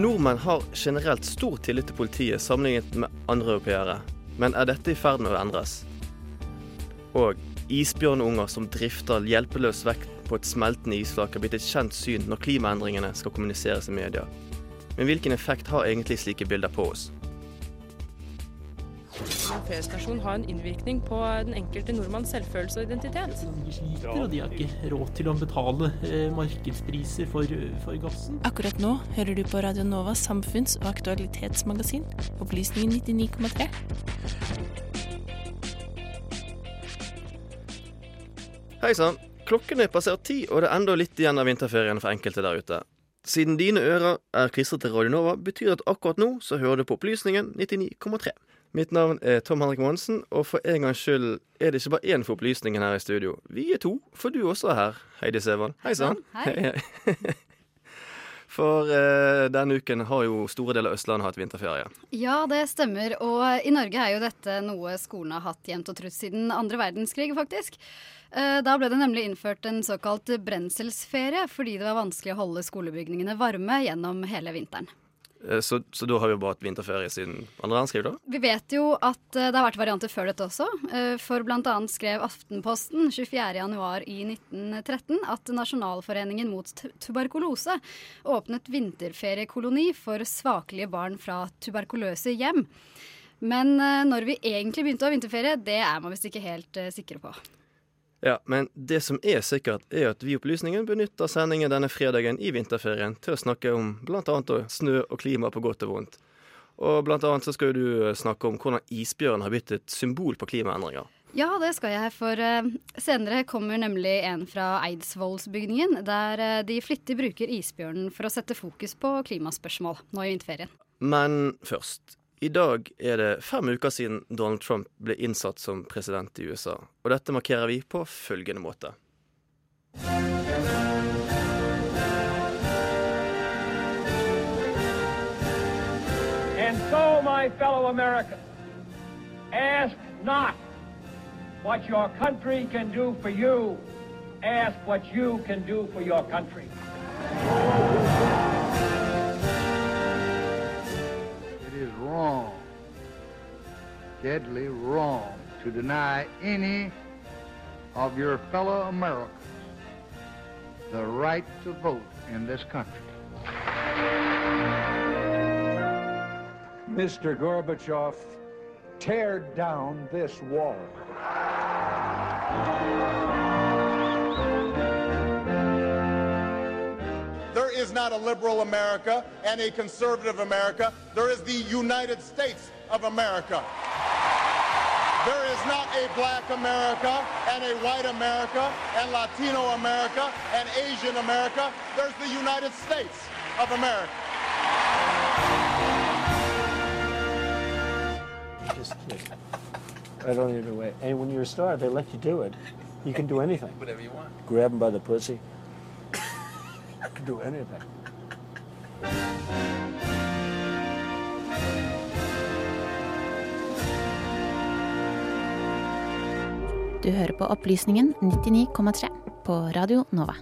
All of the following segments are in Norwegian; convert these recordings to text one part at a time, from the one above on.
Nordmenn har generelt stor tillit til politiet sammenlignet med andre europeere. Men er dette i ferd med å endres? Og isbjørnunger som drifter hjelpeløst vekk på et smeltende isflak, har blitt et kjent syn når klimaendringene skal kommuniseres i media. Men hvilken effekt har egentlig slike bilder på oss? En feriestasjon har en innvirkning på den enkelte nordmanns selvfølelse og identitet. De sliter, og de har ikke råd til å betale eh, markedspriser for, for gassen. Akkurat nå hører du på Radio Novas samfunns- og aktualitetsmagasin, Opplysningen 99,3. Hei sann. Klokken er passert ti, og det er enda litt igjen av vinterferien for enkelte der ute. Siden dine ører er klistret til Radio Nova, betyr det at akkurat nå så hører du på Opplysningen 99,3. Mitt navn er Tom Henrik Monsen, og for en gangs skyld er det ikke bare én for opplysningen her i studio. Vi er to, for du også er her, Heidi Sevald. Hei sann. Hei. For eh, denne uken har jo store deler av Østlandet hatt vinterferie. Ja, det stemmer. Og i Norge er jo dette noe skolen har hatt jevnt og trutt siden andre verdenskrig, faktisk. Eh, Da ble det nemlig innført en såkalt brenselsferie, fordi det var vanskelig å holde skolebygningene varme gjennom hele vinteren. Eh, Så, så da har vi jo bare hatt vinterferie siden andre verdenskrig, da? Vi vet jo at eh, det har vært varianter før dette også. eh, For bl.a. skrev Aftenposten 24.1 i 1913 at Nasjonalforeningen mot tuberkulose åpnet vinterferiekoloni for svakelige barn fra tuberkuløse hjem. Men når vi egentlig begynte å ha vinterferie, det er man visst ikke helt sikre på. Ja, men det som er sikkert, er at vi Opplysningen benytter sendingen denne fredagen i vinterferien til å snakke om annet snø og klima på godt og vondt. Og blant annet så skal du eh, snakke om hvordan isbjørn har blitt et symbol på klimaendringer. Ja, det skal jeg, for eh, senere kommer nemlig en fra Eidsvollsbygningen, der eh, de flittig bruker isbjørnen for å sette fokus på klimaspørsmål nå i vinterferien. Men først. I dag er det fem uker siden Donald Trump ble innsatt som president i USA. Og dette markerer vi på følgende måte. And so, my fellow Americans, ask not what your country can do for you, ask what you can do for your country. Wrong, deadly wrong, to deny any of your fellow Americans the right to vote in this country. Mr. Gorbachev, tear down this wall. Is not a liberal America and a conservative America. There is the United States of America. There is not a black America and a white America and Latino America and Asian America. There's the United States of America. Just I don't even know way. And when you're a star, they let you do it. You can do anything. Whatever you want. Grab them by the pussy. You could do anything. Du hører på Opplysningen 99,3 på Radio Nova.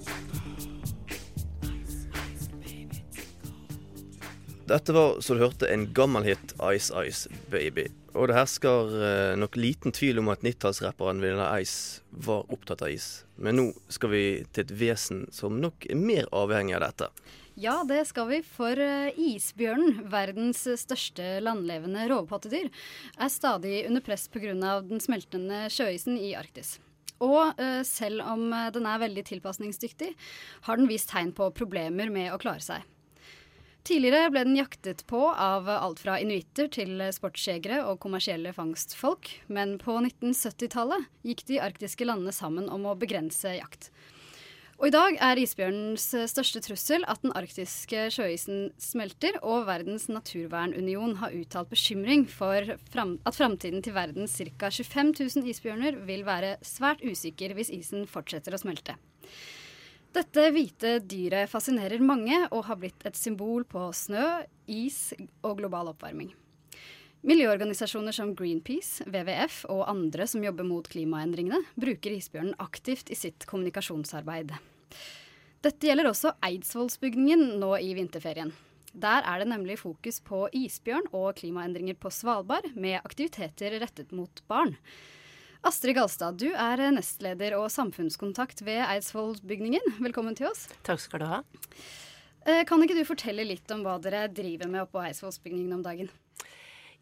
Dette var, så du hørte, en gammel hit, Ice Ice Baby. Og det hersker eh, nok liten tvil om at 90-tallsrapperen Vanilla Ice var opptatt av is. Men nå skal vi til et vesen som nok er mer avhengig av dette. Ja, det skal vi, for eh, isbjørnen, verdens største landlevende rovpattedyr, er stadig under press pga. den smeltende sjøisen i Arktis. Og eh, selv om den er veldig tilpasningsdyktig, har den vist tegn på problemer med å klare seg. Tidligere ble den jaktet på av alt fra inuitter til sportsjegere og kommersielle fangstfolk, men på 1970-tallet gikk de arktiske landene sammen om å begrense jakt. Og I dag er isbjørnens største trussel at den arktiske sjøisen smelter, og Verdens naturvernunion har uttalt bekymring for at framtiden til verdens ca. 25 000 isbjørner vil være svært usikker hvis isen fortsetter å smelte. Dette hvite dyret fascinerer mange og har blitt et symbol på snø, is og global oppvarming. Miljøorganisasjoner som Greenpeace, WWF og andre som jobber mot klimaendringene, bruker isbjørnen aktivt i sitt kommunikasjonsarbeid. Dette gjelder også Eidsvollsbygningen nå i vinterferien. Der er det nemlig fokus på isbjørn og klimaendringer på Svalbard, med aktiviteter rettet mot barn. Astrid Galstad, du er nestleder og samfunnskontakt ved Eidsvollsbygningen. Velkommen til oss. Takk skal du ha. Eh, kan ikke du fortelle litt om hva dere driver med oppå Eidsvollsbygningen om dagen?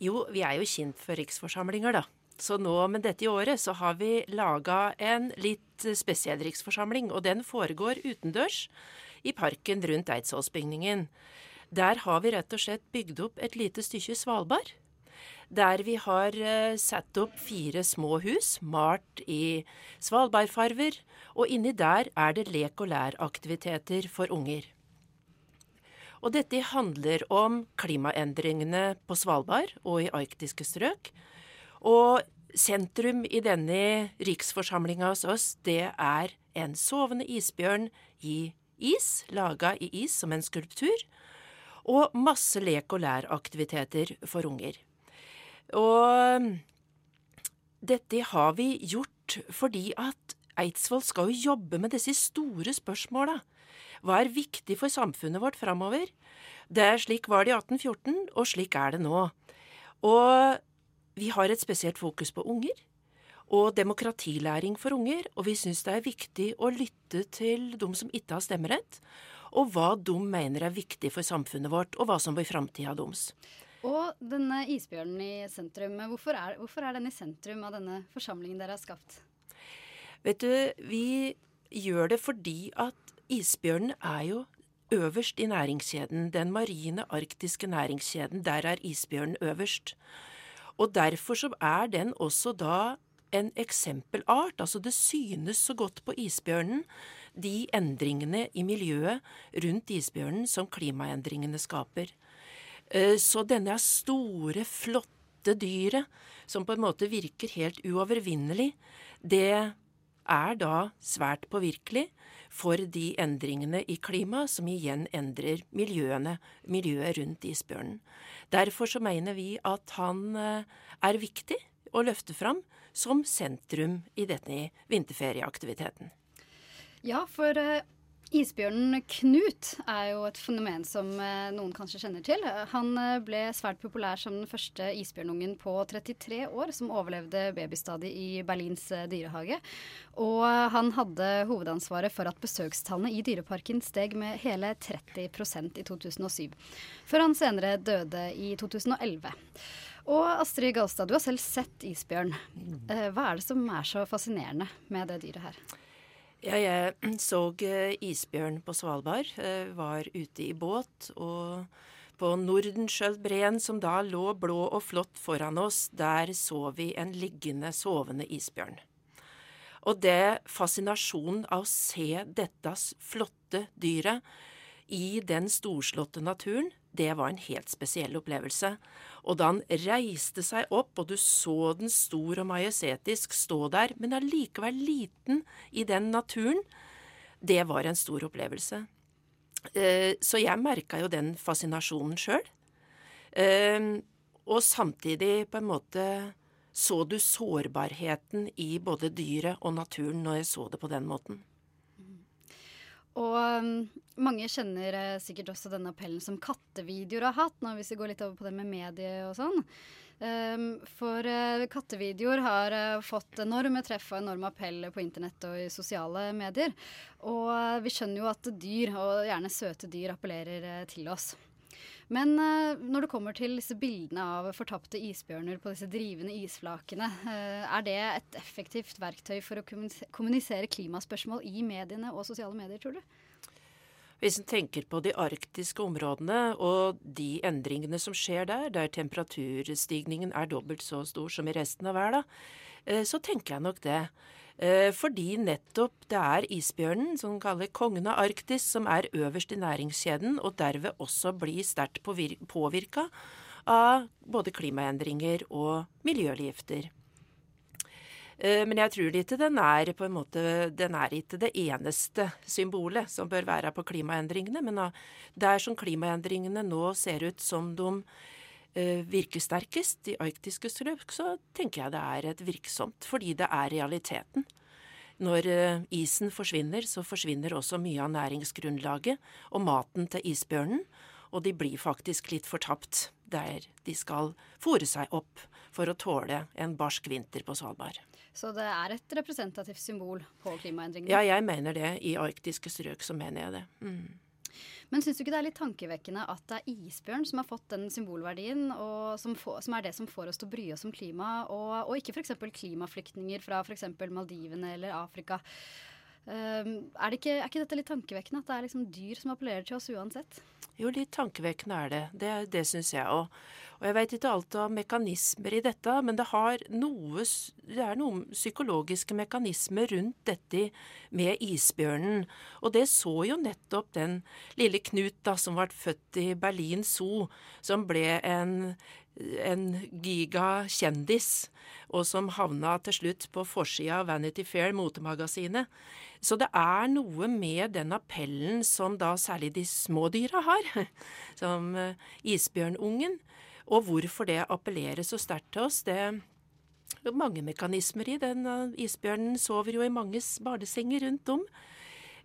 Jo, vi er jo kjent for riksforsamlinger, da. Så nå med dette i året så har vi laga en litt spesiell riksforsamling, og den foregår utendørs i parken rundt Eidsvollsbygningen. Der har vi rett og slett bygd opp et lite stykke Svalbard der vi har eh, satt opp fire små hus, malt i svalbardfarver, og inni der er det lek og læraktiviteter for unger. Og dette handler om klimaendringene på Svalbard og i arktiske strøk. Og sentrum i denne riksforsamlinga hos oss, det er en sovende isbjørn i is, laga i is som en skulptur, og masse lek og læraktiviteter for unger. Og dette har vi gjort fordi at Eidsvoll skal jo jobbe med disse store spørsmåla. Hva er viktig for samfunnet vårt framover? Det er Slik var det i 1814, og slik er det nå. Og vi har et spesielt fokus på unger. Og demokratilæring for unger, og vi syns det er viktig å lytte til de som ikke har stemmerett, og hva de mener er viktig for samfunnet vårt, og hva som blir framtida deres. Og denne isbjørnen i sentrum, hvorfor er, hvorfor er den i sentrum av denne forsamlingen dere har skapt? Vet du, vi gjør det fordi at isbjørnen er jo øverst i næringskjeden. Den marine arktiske næringskjeden. Der er isbjørnen øverst. Og derfor så er den også da en eksempelart. Altså det synes så godt på isbjørnen, de endringene i miljøet rundt isbjørnen som klimaendringene skaper. Eh, så denne store, flotte dyret, som på en måte virker helt uovervinnelig, det er da svært påvirkelig for de endringene i klimaet som igjen endrer miljøene, miljøet rundt isbjørnen. Derfor så mener vi at han eh, er viktig å løfte fram som sentrum i denne vinterferieaktiviteten. Ja, for eh, Isbjørnen Knut er jo et fenomen som eh, noen kanskje kjenner til. Han eh, ble svært populær som den første isbjørnungen på 33 år som overlevde babystadiet i Berlins eh, dyrehage. Og han hadde hovedansvaret for at besøkstallene i dyreparken steg med hele 30% i 2007. Før han senere døde i 2011. Og Astrid Galstad, du har selv sett isbjørn. Hva er det som er så fascinerende med det dyret her? Ja, jeg så eh, isbjørn på Svalbard. Eh, var ute i båt. Og på Nordenskjøldbreen, som da lå blå og flott foran oss, der så vi en liggende, sovende isbjørn. Og det fascinasjonen av å se dette flotte dyret i den storslåtte naturen, det var en helt spesiell opplevelse. Og da han reiste seg opp, og du så den stor og majestetisk stå der, men allikevel liten i den naturen, det var en stor opplevelse. Eh, så jeg merka jo den fascinasjonen sjøl. Eh, og samtidig på en måte så du sårbarheten i både dyret og naturen når jeg så det på den måten. Og um, mange kjenner uh, sikkert også denne appellen som kattevideoer har hatt, nå hvis vi går litt over på det med medie og sånn. Um, for uh, kattevideoer har uh, fått enorme treff og enorm appell på internett og i sosiale medier. Og vi skjønner jo at dyr, og gjerne søte dyr, appellerer til oss. Men eh, når det kommer til disse bildene av fortapte isbjørner på disse drivende isflakene, eh, er det et effektivt verktøy for å kommunisere klimaspørsmål i mediene og sosiale medier, tror du? Hvis en tenker på de arktiske områdene og de endringene som skjer der, der temperaturstigningen er dobbelt så stor som i resten av verden, eh, så tenker jeg nok det. Eh, Fordi nettopp det er isbjørnen, som kaller kongen av Arktis, som er øverst i næringskjeden, og derved også blir sterkt påvirka av både klimaendringer og miljøgifter. Eh, Men jeg tror ikke den er på en måte Den er ikke det eneste symbolet som bør være på klimaendringene. Men det der som klimaendringene nå ser ut som de eh, virker sterkest i arktiske strøk, så tenker jeg det er et virksomt. Fordi det er realiteten. Når eh, isen forsvinner, så forsvinner også mye av næringsgrunnlaget og maten til isbjørnen. Og de blir faktisk litt fortapt der de skal fòre seg opp for å tåle en barsk vinter på Svalbard. Så det er et representativt symbol på klimaendringene? Ja, jeg mener det. I arktiske strøk så mener jeg det. Mm. Men syns du ikke det er litt tankevekkende at det er isbjørn som har fått den symbolverdien, og som, få, som er det som får oss til å bry oss om klima, og, og ikke f.eks. klimaflyktninger fra f.eks. Maldivene eller Afrika? Um, er, ikke, er ikke dette litt tankevekkende, at det er liksom dyr som appellerer til oss uansett? Jo, litt tankevekkende er det. Det, det syns jeg òg. Og jeg vet ikke alt om mekanismer i dette, men det, noe, det er noen psykologiske mekanismer rundt dette med isbjørnen. Og det så jo nettopp den lille Knut da, som ble født i Berlin Zoo, som ble en en gigakjendis, og som havna til slutt på forsida av Vanity Fair, motemagasinet. Så det er noe med den appellen som da særlig de små dyra har, som eh, isbjørnungen. Og hvorfor det appellerer så sterkt til oss, det er mange mekanismer i den. eh, Isbjørnen sover jo i mange barnesenger rundt om.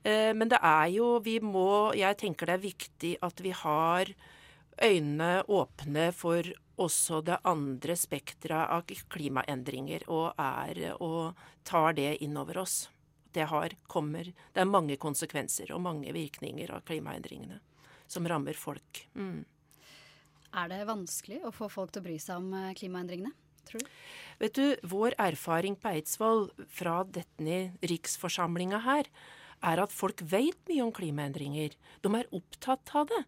Eh, Men det er jo Vi må Jeg tenker det er viktig at vi har øynene åpne for også det andre spekteret av klimaendringer, og, er, og tar det inn over oss. Det, har, kommer, det er mange konsekvenser og mange virkninger av klimaendringene som rammer folk. Mm. Er det vanskelig å få folk til å bry seg om eh, klimaendringene, tror du? Vet du, vår erfaring på Eidsvoll fra dette riksforsamlinga her, er at folk vet mye om klimaendringer. De er opptatt av det.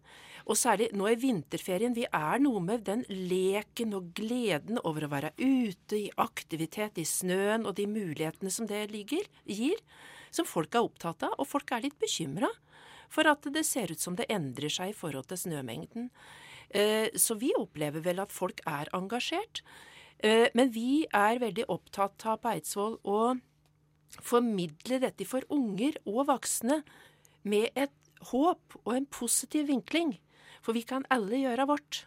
Og særlig nå i vinterferien. Vi er noe med den leken og gleden over å være ute i aktivitet i snøen og de mulighetene som det ligger, gir, som folk er opptatt av. Og folk er litt bekymra for at det ser ut som det endrer seg i forhold til snømengden. Eh, Så vi opplever vel at folk er engasjert. Eh, Men vi er veldig opptatt av på Eidsvoll å formidle dette for unger og voksne med et håp og en positiv vinkling. For vi kan alle gjøre vårt.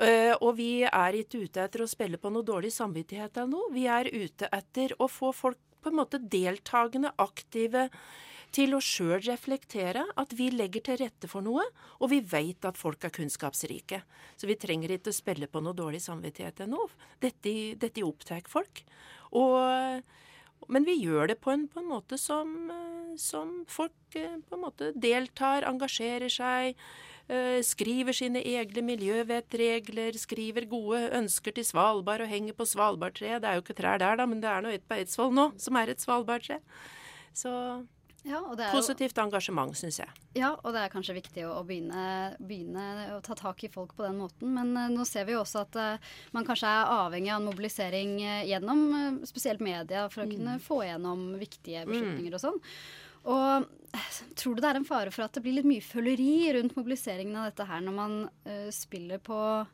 Eh, Og vi er ikke ute etter å spille på noe dårlig samvittighet eller noe. Vi er ute etter å få folk på en måte deltakende, aktive, til å sjøl reflektere at vi legger til rette for noe, og vi veit at folk er kunnskapsrike. Så vi trenger ikke å spille på noe dårlig samvittighet ennå. Dette, dette opptar folk. Og, men vi gjør det på en, på en måte som, eh, som folk eh, på en måte deltar, engasjerer seg, eh, skriver sine egne miljøvettregler, skriver gode ønsker til Svalbard og henger på svalbardtreet. Det er jo ikke trær der, da, men det er nå et på Eidsvoll nå, som er et svalbardtre. Så Ja, er jo- positivt engasjement, syns jeg. Ja, og det er kanskje viktig å, å begynne, begynne å ta tak i folk på den måten. Men uh, nå ser vi jo også at uh, man kanskje er avhengig av en mobilisering uh, gjennom spesielt media for å Mm. kunne få gjennom viktige Mm. og sånn. Og tror du det er en fare for at det blir litt mye føleri rundt mobiliseringen av dette her når man spiller, på,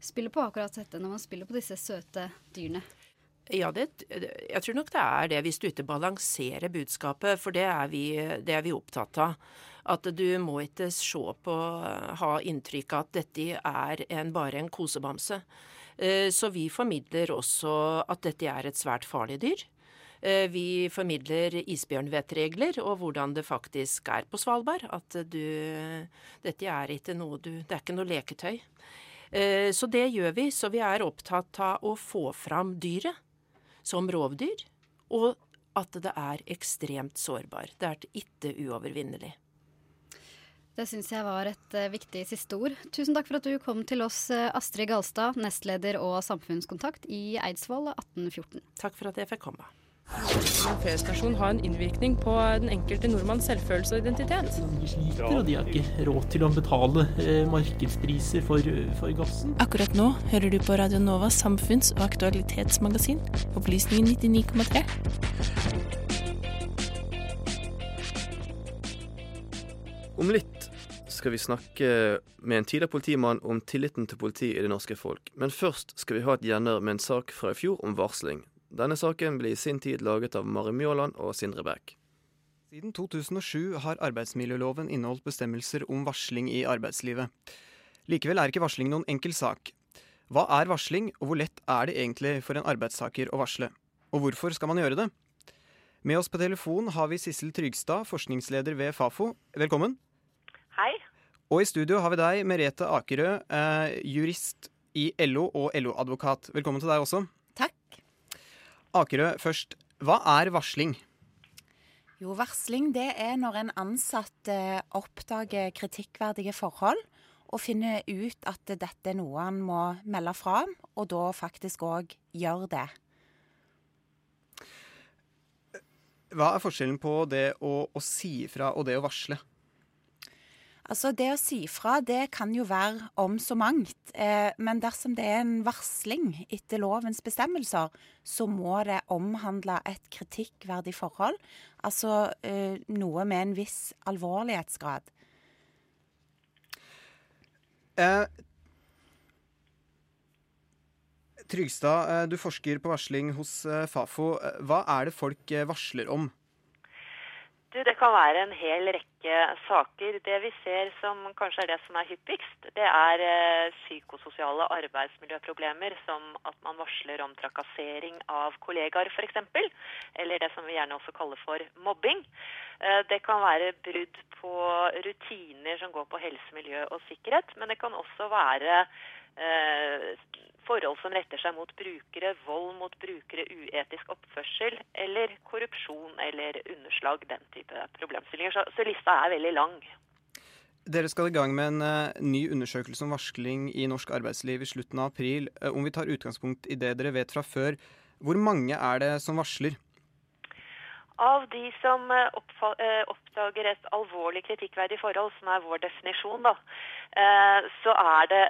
spiller på akkurat dette, når man spiller på disse søte dyrene? Ja, det, jeg tror nok det er det, hvis du ikke balanserer budskapet. For det er vi, det er vi opptatt av. At du må ikke se på, ha inntrykk av at dette er en, bare en kosebamse. Eh, Så vi formidler også at dette er et svært farlig dyr. Eh, Vi formidler isbjørnvettregler og hvordan det faktisk er på Svalbard. At du Dette er ikke noe du Det er ikke noe leketøy. Eh, Så det gjør vi. Så vi er opptatt av å få fram dyret som rovdyr, og at det er ekstremt sårbar. Det er ikke uovervinnelig. Det syns jeg var et eh, viktig siste ord. Tusen takk for at du kom til oss, eh, Astrid Galstad, nestleder og samfunnskontakt i Eidsvoll 1814. Takk for at jeg fikk komme. En feriestasjon har en innvirkning på den enkelte nordmanns selvfølelse og identitet. De sliter, og de har ikke råd til å betale eh, markedspriser for, for gassen. Akkurat nå hører du på Radio Novas samfunns- og aktualitetsmagasin, Opplysningen 99,3. Om litt skal vi snakke med en tidligere politimann om tilliten til politiet i det norske folk. Men først skal vi ha et gjenner med en sak fra i fjor om varsling. Denne saken ble i sin tid laget av Mari Mjåland og Sindre Bæk. Siden 2007 har arbeidsmiljøloven inneholdt bestemmelser om varsling i arbeidslivet. Likevel er ikke varsling noen enkel sak. Hva er varsling, og hvor lett er det egentlig for en arbeidstaker å varsle? Og hvorfor skal man gjøre det? Med oss på telefon har vi Sissel Trygstad, forskningsleder ved Fafo. Velkommen. Hei. Og i studio har vi deg, Merete Akerø, eh, jurist i LO og LO-advokat. Velkommen til deg også. Akerø først. Hva er varsling? Jo, varsling det er når en ansatt eh, oppdager kritikkverdige forhold og finner ut at dette er noe han må melde fra om, og da faktisk òg gjør det. Hva er forskjellen på det å, å si ifra og det å varsle? Altså Det å si fra det kan jo være om så mangt, eh, men dersom det er en varsling etter lovens bestemmelser, så må det omhandle et kritikkverdig forhold. Altså eh, noe med en viss alvorlighetsgrad. Eh, Trygstad, eh, du forsker på varsling hos Fafo. Hva er det folk varsler om? Du, det kan være en hel rekke saker. Det vi ser som kanskje er det som er hyppigst, det er eh, psykososiale arbeidsmiljøproblemer, som at man varsler om trakassering av kollegaer f.eks., eller det som vi gjerne også kaller for mobbing. Eh, det kan være brudd på rutiner som går på helse, miljø og sikkerhet, men det kan også være eh, forhold som retter seg mot brukere, vold mot brukere, uetisk oppførsel eller korrupsjon eller underslag, den type problemstillinger. Så, så lista er veldig lang. Dere skal i gang med en eh, ny undersøkelse om varsling i norsk arbeidsliv i slutten av april. Eh, om vi tar utgangspunkt i det dere vet fra før, hvor mange er det som varsler? Av de som eh, eh, oppdager et alvorlig kritikkverdig forhold, som er vår definisjon, da, eh, så er det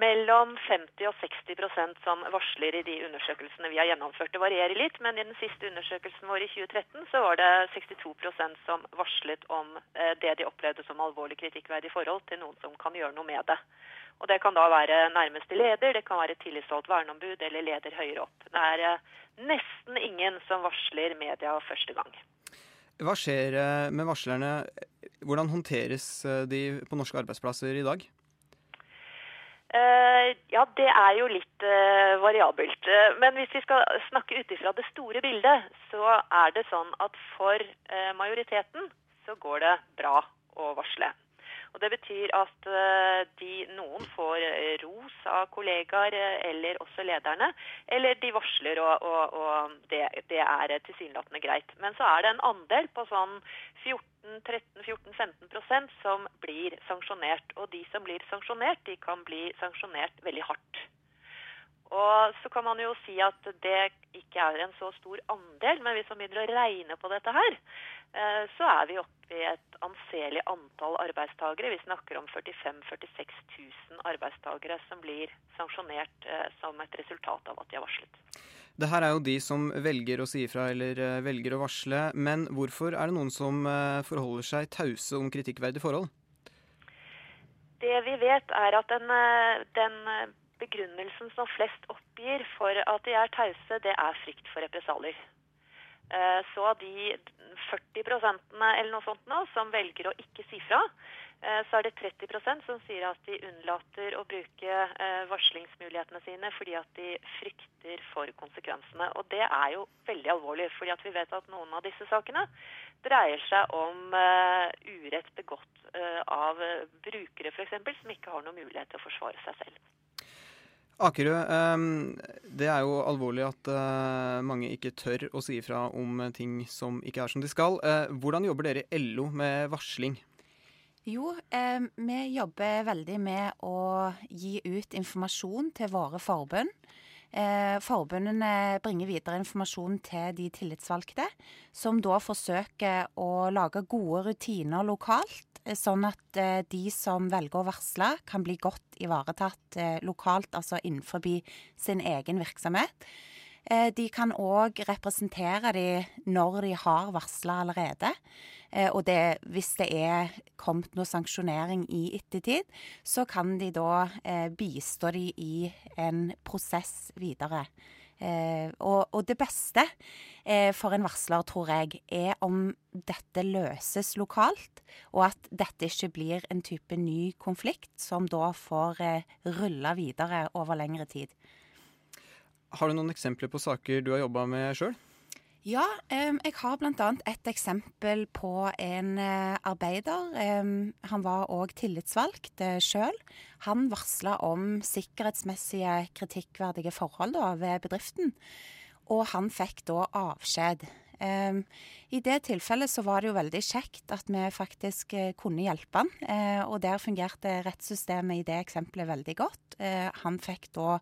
mellom 50 og 60% som varsler i de undersøkelsene vi har gjennomført. Det varierer litt, men i den siste undersøkelsen vår i 2013 så var det 62% som varslet om det de opplevde som alvorlig kritikkverdig forhold til noen som kan gjøre noe med det. Og Det kan da være nærmeste leder, det kan være tillitsvalgt verneombud eller leder høyere opp. Det er eh, nesten ingen som varsler media første gang. Hva skjer eh, med varslerne? Hvordan håndteres eh, de på norske arbeidsplasser i dag? Ja, det er jo litt variabelt. Men hvis vi skal snakke ut ifra det store bildet, så er det sånn at for majoriteten så går det bra å varsle. Og Det betyr at eh, de, noen får eh, ros av kollegaer eh, eller også lederne, eller de varsler, og, og, og det, det er tilsynelatende greit. Men så er det en andel på sånn 14-13-14-15% som blir sanksjonert. Og de som blir sanksjonert, de kan bli sanksjonert veldig hardt. Og så kan man jo si at det ikke er en så stor andel, men hvis man begynner å regne på dette her, eh, så er vi oppe i et anselig antall arbeidstagere. Vi snakker om 45 000-46 000 arbeidstagere som blir sanksjonert eh, som et resultat av at de har varslet. Det her er jo de som velger å si ifra eller eh, velger å varsle, men hvorfor er det noen som forholder seg tause om kritikkverdige forhold? Det vi vet er at den, den begrunnelsen som flest oppgir for at de er tause, det er frykt for represalier. Eh, Så av de 40 eller noe sånt nå, som velger å ikke si fra, Eh, Så er det 30% som sier at de unnlater å bruke eh, varslingsmulighetene sine fordi at de frykter for konsekvensene. Og det er jo veldig alvorlig, fordi vi vet at noen av disse sakene dreier seg om urett begått av brukere f.eks. som ikke har noen mulighet til å forsvare seg selv. Akerø, eh, det er jo alvorlig at eh, mange ikke tør å si ifra om ting som ikke er som de skal. Eh, Hvordan jobber dere i LO med varsling? Jo, eh, vi jobber veldig med å gi ut informasjon til våre forbund. Eh, forbundene bringer videre informasjon til de tillitsvalgte, som da forsøker å lage gode rutiner lokalt, eh, sånn at eh, de som velger å varsle, kan bli godt ivaretatt lokalt, altså innenfor sin egen virksomhet. Eh, De kan òg representere de når de har varsla allerede. Eh, Og det, hvis det er kommet noe sanksjonering i ettertid, så kan de da eh, bistå de i en prosess videre. Eh, og, og det beste eh, for en varsler, tror jeg, er om dette løses lokalt, og at dette ikke blir en type ny konflikt som da får eh, rulle videre over lengre tid. Har du noen eksempler på saker du har jobba med sjøl? Ja, jeg har bl.a. et eksempel på en eh, arbeider. Han var òg tillitsvalgt uh, sjøl. Han varsla om sikkerhetsmessige kritikkverdige forhold da, ved bedriften, og han fikk da avskjed. Em, I det tilfellet så var det jo veldig kjekt at vi faktisk eh, kunne hjelpe han, eh, og der fungerte rettssystemet i det eksempelet veldig godt. Eh, han fikk da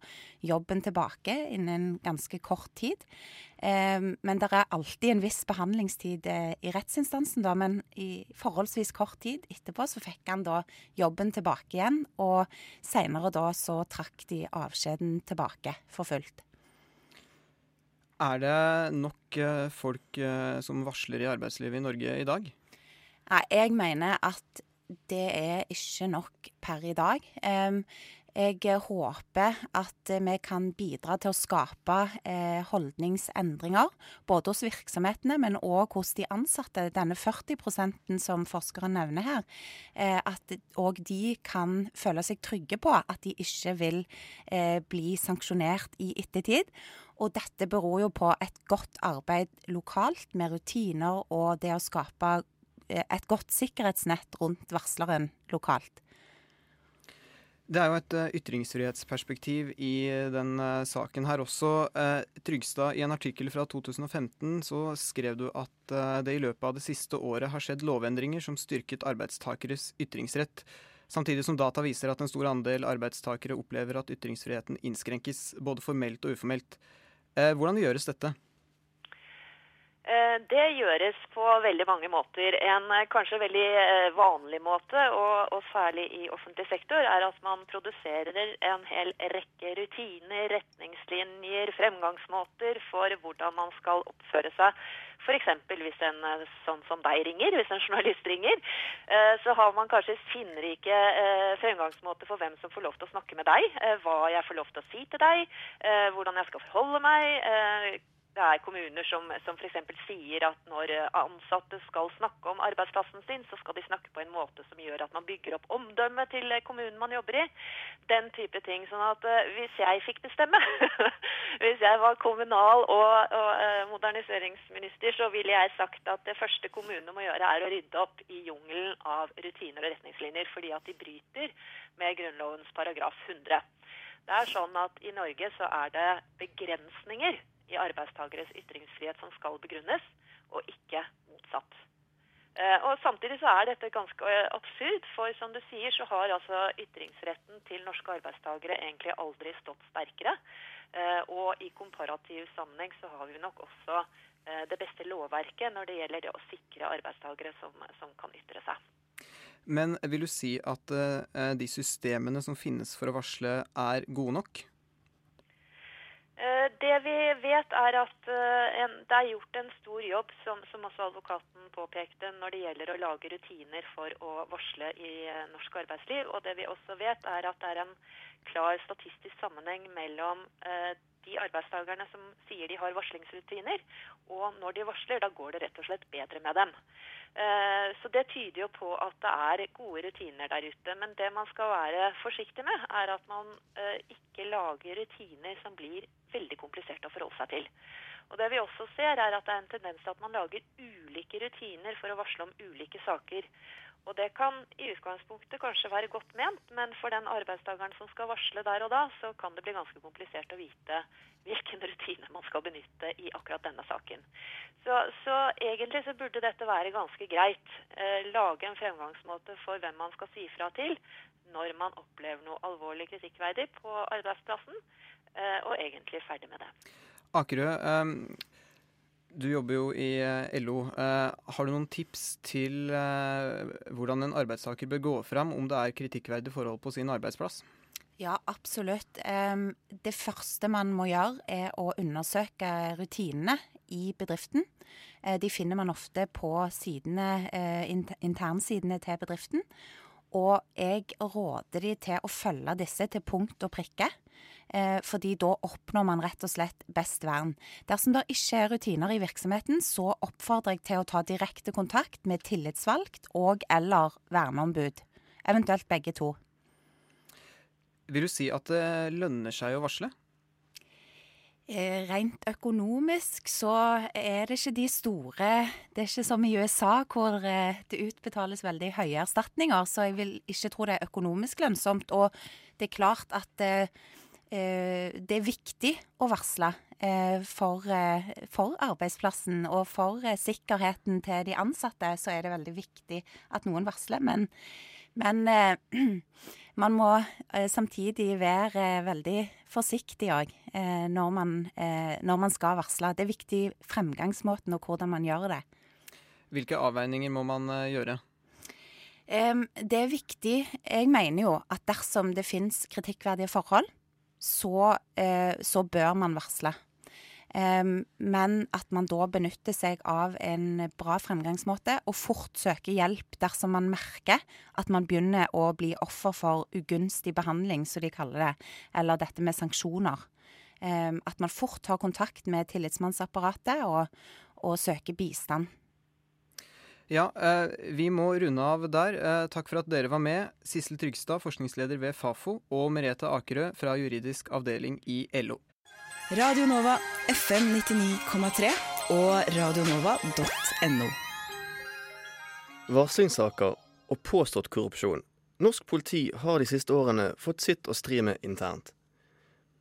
jobben tilbake innen ganske kort tid. Men det er alltid en viss behandlingstid eh, i rettsinstansen, da, men i forholdsvis kort tid etterpå så fikk han da jobben tilbake igjen, og seinere da så trakk de avskjeden tilbake for fullt. Er det nok eh, folk eh, som varsler i arbeidslivet i Norge i dag? Nei, jeg mener at det er ikke nok per i dag. Jeg håper at vi kan bidra til å skape eh, holdningsendringer, både hos virksomhetene, men òg hos de ansatte. Denne 40 som forskeren nevner her. Eh, at òg de kan føle seg trygge på at de ikke vil eh, bli sanksjonert i ettertid. Og dette beror jo på et godt arbeid lokalt med rutiner og det å skape eh, et godt sikkerhetsnett rundt varsleren lokalt. Det er jo et eh, ytringsfrihetsperspektiv i eh, den saken her også. Trygstad, i en artikkel fra 2015 så skrev du at det i løpet av det siste året har skjedd lovendringer som styrket arbeidstakeres ytringsrett. Samtidig som data viser at en stor andel arbeidstakere opplever at ytringsfriheten innskrenkes, både formelt og uformelt. Eh, Hvordan gjøres dette? Eh, Det gjøres på veldig mange måter. En eh, kanskje veldig eh, vanlig måte, og, og særlig i offentlig sektor, er at man produserer en hel rekke rutiner, retningslinjer, fremgangsmåter for hvordan man skal oppføre seg. F.eks. hvis en sånn som deg ringer, hvis en journalist ringer, så har man kanskje sinnrike fremgangsmåter for hvem som får lov til å snakke med deg, hva jeg får lov til å si til deg, hvordan jeg skal forholde meg. Det er kommuner som, som f.eks. sier at når eh, ansatte skal snakke om arbeidsplassen sin, så skal de snakke på en måte som gjør at man bygger opp omdømmet til eh, kommunen man jobber i. Den type ting. Sånn at eh, hvis jeg fikk bestemme, hvis jeg var kommunal- og, og moderniseringsminister, så ville jeg sagt at det første kommunene må gjøre, er å rydde opp i jungelen av rutiner og retningslinjer, fordi at de bryter med Grunnlovens paragraf 100. Det er sånn at I Norge så er det begrensninger i arbeidstakeres ytringsfrihet som skal begrunnes, og ikke motsatt. Eh, og Samtidig så er dette ganske absurd, for som du sier, så har altså ytringsretten til norske arbeidstakere egentlig aldri stått sterkere. Eh, og i komparativ sammenheng så har vi nok også eh, det beste lovverket når det gjelder det å sikre arbeidstakere som, som kan ytre seg. Men vil du si at de systemene som finnes for å varsle, er gode nok? Eh, Det vi vet er at eh, det er gjort en stor jobb, som, også advokaten påpekte, når det gjelder å lage rutiner for å varsle i eh, norsk arbeidsliv. Og det vi også vet er at det er en klar statistisk sammenheng mellom de arbeidstakerne som sier de har varslingsrutiner. Og når de varsler, da går det rett og slett bedre med dem. Så det tyder jo på at det er gode rutiner der ute. Men det man skal være forsiktig med, er at man ikke lager rutiner som blir veldig kompliserte å forholde seg til. Og det vi også ser, er at det er en tendens til at man lager ulike rutiner for å varsle om ulike saker. Og det kan i utgangspunktet kanskje være godt ment, men for den arbeidstakeren som skal varsle der og da, så kan det bli ganske komplisert å vite hvilken rutine man skal benytte i akkurat denne saken. Så, så egentlig så burde dette være ganske greit. Eh, lage en fremgangsmåte for hvem man skal si fra til når man opplever noe alvorlig kritikkverdig på arbeidsplassen, og egentlig ferdig med det. Akerø, eh, du jobber jo i eh, LO. Eh, har du noen tips til eh, hvordan en arbeidstaker bør gå fram om det er kritikkverdige forhold på sin arbeidsplass? Ja, absolutt. Det første man må gjøre, er å undersøke rutinene i bedriften. Eh, De finner man ofte på sidene, eh, internsidene til bedriften. Og jeg råder de til å følge disse til punkt og prikke. Eh, Fordi da oppnår man rett og slett best vern. Dersom det ikke er rutiner i virksomheten, så oppfordrer jeg til å ta direkte kontakt med tillitsvalgt og eller verneombud. Eventuelt begge to. Vil du si at det lønner seg å varsle? Eh, Rent økonomisk så er det ikke de store Det er ikke som i USA hvor eh, det utbetales veldig høye erstatninger, så jeg vil ikke tro det er økonomisk lønnsomt. Og det er klart at det er viktig å varsle eh, for, eh, for arbeidsplassen og for eh, sikkerheten til de ansatte. Så er det veldig viktig at noen varsler. Men, men eh, man må eh, samtidig være eh, veldig forsiktig òg eh, når, man, eh, når man skal varsle. Det er viktig fremgangsmåten og hvordan man gjør det. Hvilke avveininger må man eh, gjøre? Det er viktig. Jeg mener jo at dersom det finnes kritikkverdige forhold, så, eh, så bør man varsle. Men at man da benytter seg av en bra fremgangsmåte og fort søker hjelp dersom man merker at man begynner å bli offer for ugunstig behandling, som de kaller det, eller dette med sanksjoner. At man fort tar kontakt med tillitsmannsapparatet og, og søker bistand. Ja, eh, vi må runde av der. Eh, takk for at dere var med. Sissel Trygstad, forskningsleder ved Fafo, og Merete Akerø fra juridisk avdeling i LO. Radio Nova FM 99,3 og radionova.no. Varslingssaker og påstått korrupsjon. Norsk politi har de siste årene fått sitt å stri med internt.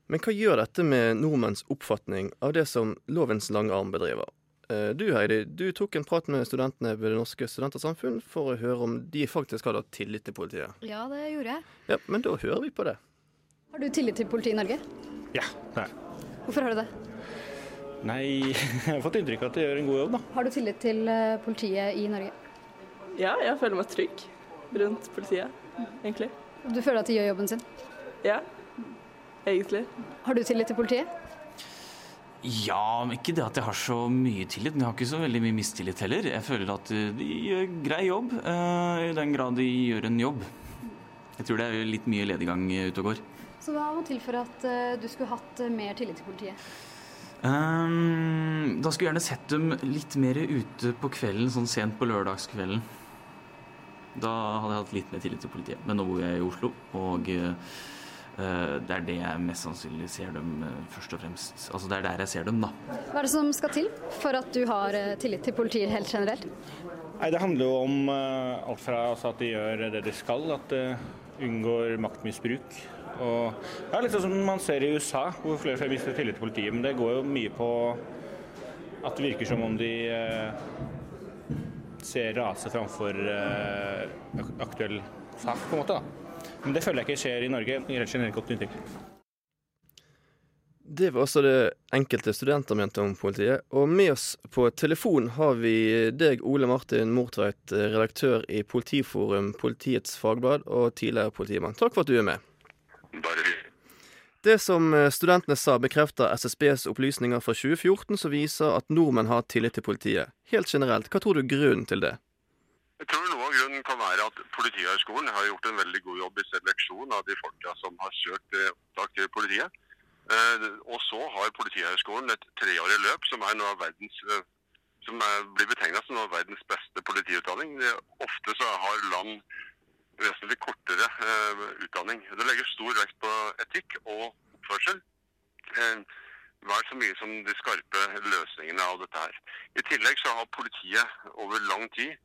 Men hva gjør dette med nordmenns oppfatning av det som lovens lange arm bedriver? Eh, Du Heidi, du tok en prat med studentene ved Det Norske Studentersamfunn for å høre om de faktisk hadde tillit til politiet. Ja, det gjorde jeg. Ja, Men da hører vi på det. Har du tillit til politiet i Norge? Ja, nei. Hvorfor har du det? Nei, jeg har fått inntrykk av at de gjør en god jobb, da. Har du tillit til eh, politiet i Norge? Ja, jeg føler meg trygg rundt politiet, egentlig. Du føler at de gjør jobben sin? Ja, egentlig. Har du tillit til politiet? Ja, men ikke det at jeg har så mye tillit, men jeg har ikke så veldig mye mistillit heller. Jeg føler at eh, de gjør grei jobb, eh, i den grad de gjør en jobb. Jeg tror det er litt mye lediggang eh, ute og går. Så hva må til for at du skulle hatt mer tillit til politiet? Um, da skulle jeg gjerne sett dem litt mer ute på kvelden, sånn sent på lørdagskvelden. Da hadde jeg hatt litt mer tillit til politiet. Men nå bor jeg i Oslo, og det er det jeg mest sannsynlig ser dem eh, først og fremst. Altså det er der jeg ser dem, da. Hva er det som skal til for at du har eh, tillit til politiet helt generelt? Nei, Det handler jo om eh, alt fra altså, at de gjør det de skal, at de unngår maktmisbruk. Og ja, Litt sånn som man ser i USA, hvor flere og flere mister tillit til politiet. Men det går jo mye på at det virker som om de eh, ser rase framfor eh, aktuell sak, på en måte. da. Men det føler jeg ikke skjer i Norge. Det gir helt generelt godt inntrykk. Det var også det enkelte studenter mente om politiet. Og med oss på telefon har vi deg, Ole Martin Mortveit, redaktør i Politiforum, Politiets Fagblad og tidligere politimann. Takk for at du er med. Det som eh, studentene sa, bekrefter SSBs opplysninger fra 2014 som viser at nordmenn har tillit til politiet. Helt generelt, hva tror du er grunnen til det? Jeg tror noe av grunnen kan være at Politihøgskolen har gjort en veldig god jobb i seleksjon av de folka som har søkt eh, opptak til politiet. Eh, Og så har Politihøgskolen et treårig løp som er noe av verdens eh, som er, blir betegna som noe av verdens beste politiutdanning. Ofte så har land vesentlig kortere eh, utdanning. Det legger stor vekt på etikk og oppførsel. Eh, vel så mye som de skarpe løsningene av dette her. I tillegg så har politiet over lang tid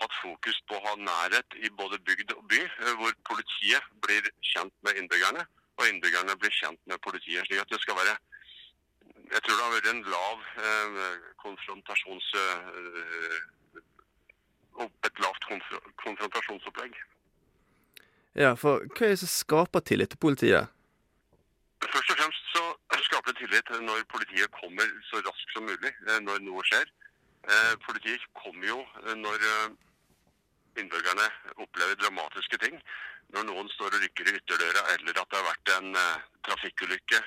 hatt fokus på å ha nærhet i både bygd og by, eh, hvor politiet blir kjent med innbyggerne, og innbyggerne blir kjent med politiet. slik at det skal være Jeg tror det har vært en lav eh, konfrontasjons... Eh, et lavt konf konfrontasjonsopplegg. Ja, for hva er det som skaper tillit til politiet? Først og fremst så skaper det tillit når politiet kommer så raskt som mulig eh, når noe skjer. Eh, Politiet kommer jo eh, når innbyggerne opplever dramatiske ting. Når noen står og rykker i ytterdøra, eller at det har vært en uh, trafikkulykke,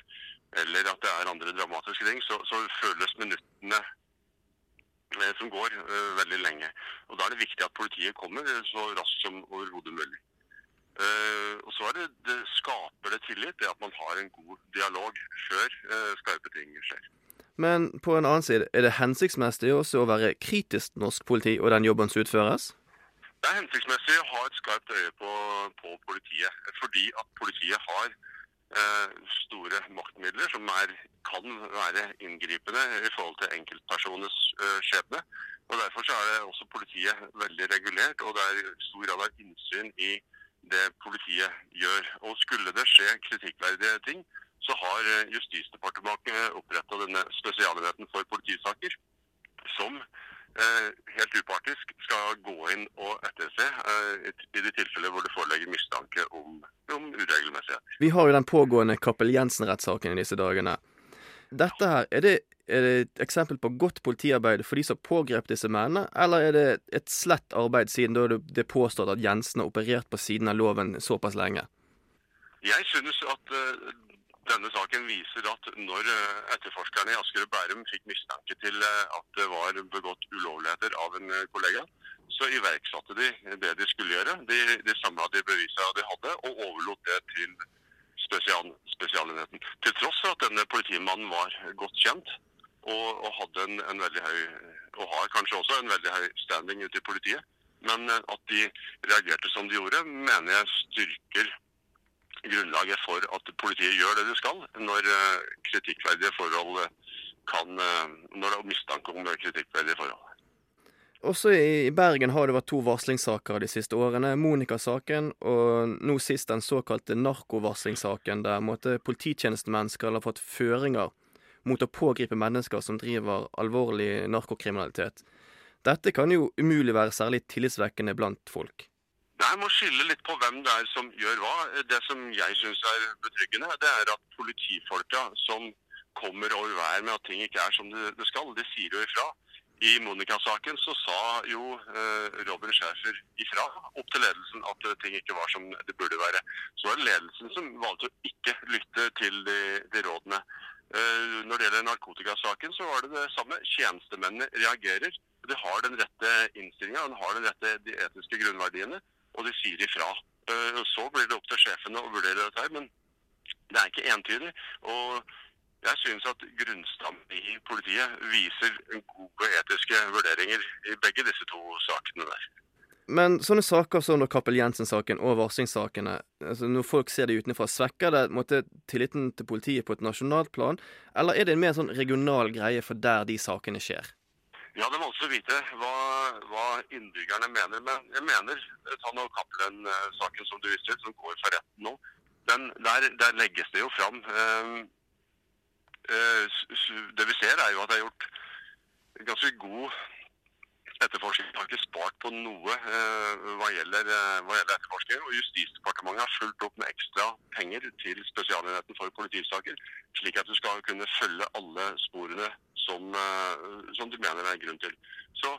eller at det er andre dramatiske ting, så, så føles minuttene uh, som går, uh, veldig lenge. Og Da er det viktig at politiet kommer så raskt som overhodet mulig. Og så det, det skaper det tillit, det at man har en god dialog før skarpe ting skjer. Men på en annen side, er det hensiktsmessig også å være kritisk norsk politi og den jobben som utføres? Det er hensiktsmessig å ha et skarpt øye på, på politiet, fordi at politiet har eh, store maktmidler som er, kan være inngripende i forhold til enkeltpersoners eh, skjebne. Og Derfor så er det også politiet veldig regulert, og det er stor grad av innsyn i det politiet gjør. Og Skulle det skje kritikkverdige ting, så har eh, Justisdepartementet oppretta denne spesialenheten for politisaker, som helt upartisk skal gå inn og etterse eh, i- de tilfeller hvor det foreligger mistanke om, om uregelmessighet. Vi har jo den pågående Cappell Jensen-rettssaken i disse dagene. Dette her, er det, er det et eksempel på godt politiarbeid for de som pågrep disse mennene, eller er det et slett arbeid siden da det det er påstått at Jensen har operert på siden av loven såpass lenge? Jeg synes at eh, denne saken viser at når eh, etterforskerne i Asker og Bærum fikk mistanke til eh, at det var begått ulovligheter av en eh, kollega, så iverksatte de det de skulle gjøre. De, de samla de bevisene de hadde, og overlot det til spesial, Spesialenheten. Til tross for at denne politimannen var godt kjent og, og hadde en, en veldig høy og har kanskje også en veldig høy standing ute i politiet. Men at de reagerte som de gjorde, mener jeg styrker grunnlaget for at politiet gjør det de skal når eh, kritikkverdige forhold eh, kan eh, Når det er mistanke om kritikkverdige forhold. Også i Bergen har det vært to varslingssaker de siste årene. Monica-saken og nå sist den såkalte narkovarslingssaken, der måtte, polititjenestemenn skal ha fått føringer mot å pågripe mennesker som driver alvorlig narkokriminalitet. Dette kan jo umulig være særlig tillitsvekkende blant folk. Jeg må skille litt på hvem det er som gjør hva. Det som jeg syns er betryggende, det er at politifolka som kommer over vær med at ting ikke er som det det skal, de sier jo ifra. I Monica-saken så sa jo eh, Robin Schäfer ifra opp til ledelsen at eh, ting ikke var som det burde være. Så var det ledelsen som valgte å ikke lytte til de, de rådene. Eh, når det gjelder narkotikasaken, så var det det samme. Tjenestemennene reagerer. De har den rette innstillinga, de de etiske grunnverdiene, og de sier ifra. Eh, Så blir det opp til sjefene å vurdere dette her, men det er ikke entydig. Og jeg synes at grunnstammen i politiet viser gode etiske vurderinger i begge disse to sakene der. Men sånne saker som Kappel Jensen-saken og varslingssakene, altså når folk ser det utenfra, svekker det måtte, tilliten til politiet på et nasjonalt plan, eller er det en mer sånn regional greie for der de sakene skjer? Ja, det er vanskelig å vite hva, hva innbyggerne mener, men jeg mener eh, ta nå Cappelen-saken som du viste til, som går for retten nå. Den, der, der legges det jo fram eh, eh, Det vi ser, er jo at det er gjort ganske god etterforskning. Har ikke spart på noe eh, hva, gjelder, eh, hva gjelder etterforskning. Og Justisdepartementet har fulgt opp med ekstra penger til Spesialenheten for politisaker, slik at du skal kunne følge alle sporene som, eh, som du mener det er grunn til. Så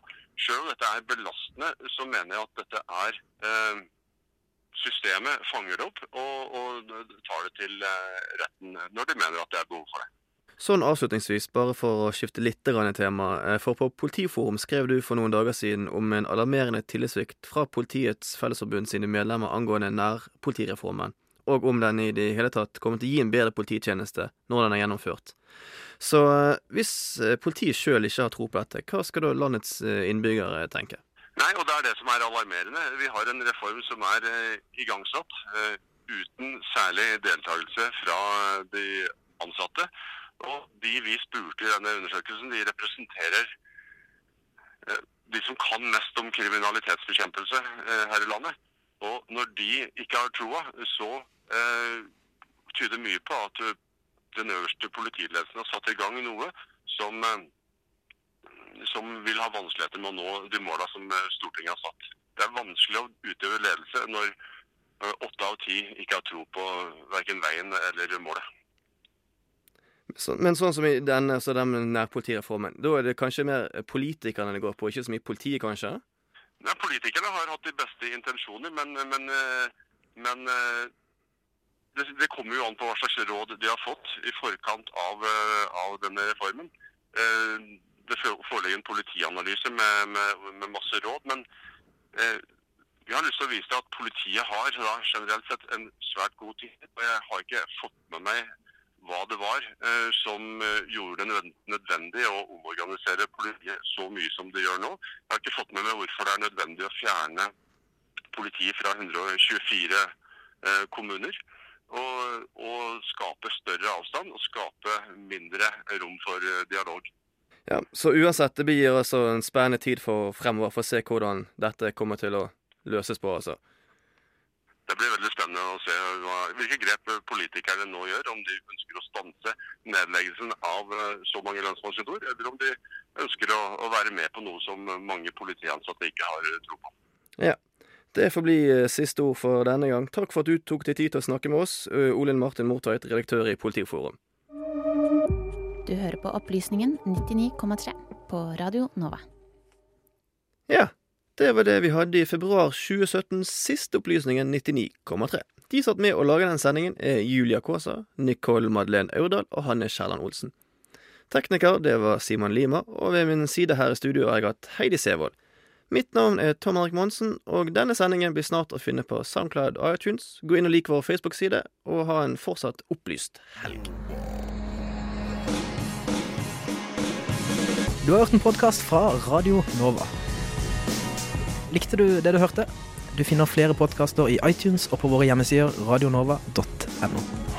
selv om dette er belastende, så mener jeg at dette er eh, Systemet fanger det opp og, og tar det til eh, retten når de mener at det er behov for det. Sånn avslutningsvis, bare for å skifte litt i tema, eh, for på Politiforum skrev du for noen dager siden om en alarmerende tillitssvikt fra Politiets Fellesforbund sine medlemmer angående nærpolitireformen, og om den i det hele tatt kommer til å gi en bedre polititjeneste når den er gjennomført. Så eh, hvis eh, politiet sjøl ikke har tro på dette, hva skal da landets eh, innbyggere tenke? Nei, og det er det som er alarmerende. Vi har en reform som er igangsatt uten særlig deltakelse fra de ansatte. Og de vi spurte i denne undersøkelsen, de representerer de som kan mest om kriminalitetsbekjempelse her i landet. Og når de ikke har troa, så tyder mye på at den øverste politiledelsen har satt i gang noe som, eh, som vil ha vanskeligheter med å nå de måla som eh, Stortinget har satt. Det er vanskelig å utøve ledelse når eh, åtte av ti ikke har tro på verken veien eller målet. Så, men sånn som i denne, så den nærpolitireformen, da er det kanskje mer politikerne det går på, ikke så mye politiet, kanskje? Nei, Politikerne har hatt de beste intensjoner, men, men, men det, det kommer jo an på hva slags råd de har fått i forkant av, eh, av denne reformen. Eh, Det fo- foreligger en politianalyse med, med, med masse råd, men eh, vi har lyst til å vise at politiet har da, generelt sett en svært god tid. Og jeg har ikke fått med meg hva det var eh, som gjorde det nødvendig å omorganisere politiet så mye som det gjør nå. Jeg har ikke fått med meg hvorfor det er nødvendig å fjerne politiet fra 124 eh, kommuner. Og, og skape større avstand og skape mindre rom for eh, dialog. Ja, Så uansett, det blir altså en spennende tid for fremover for å se hvordan dette kommer til å løses på, altså. Det blir veldig spennende å se hva, hvilke grep politikerne nå gjør. Om de ønsker å stanse nedleggelsen av eh, så mange lensmannskontor, eller om de ønsker å, å være med på noe som mange politiansatte ikke har tro på. Ja. Det får bli eh, siste ord for denne gang. Takk for at du tok deg tid til å snakke med oss, Ø, Olin Martin Mortveit, redaktør i Politiforum. Du hører på Opplysningen 99,3 på Radio Nova. Ja, det var det vi hadde i februar 2017, siste opplysningen 99,3. De satt med å lage den sendingen er Julia Kaasa, Nicole Madeleine Aurdal og Hanne Kjærland Olsen. Tekniker det var Simon Lima, og ved min side her i studio har jeg hatt Heidi Sevold. Mitt navn er Tom Erik Monsen, og denne sendingen blir snart å finne på Soundcloud og iTunes. Gå inn og lik vår Facebook-side, og ha en fortsatt opplyst helg. Du har hørt en podkast fra Radio Nova. Likte du det du hørte? Du finner flere podkaster i iTunes og på våre hjemmesider radionova.no.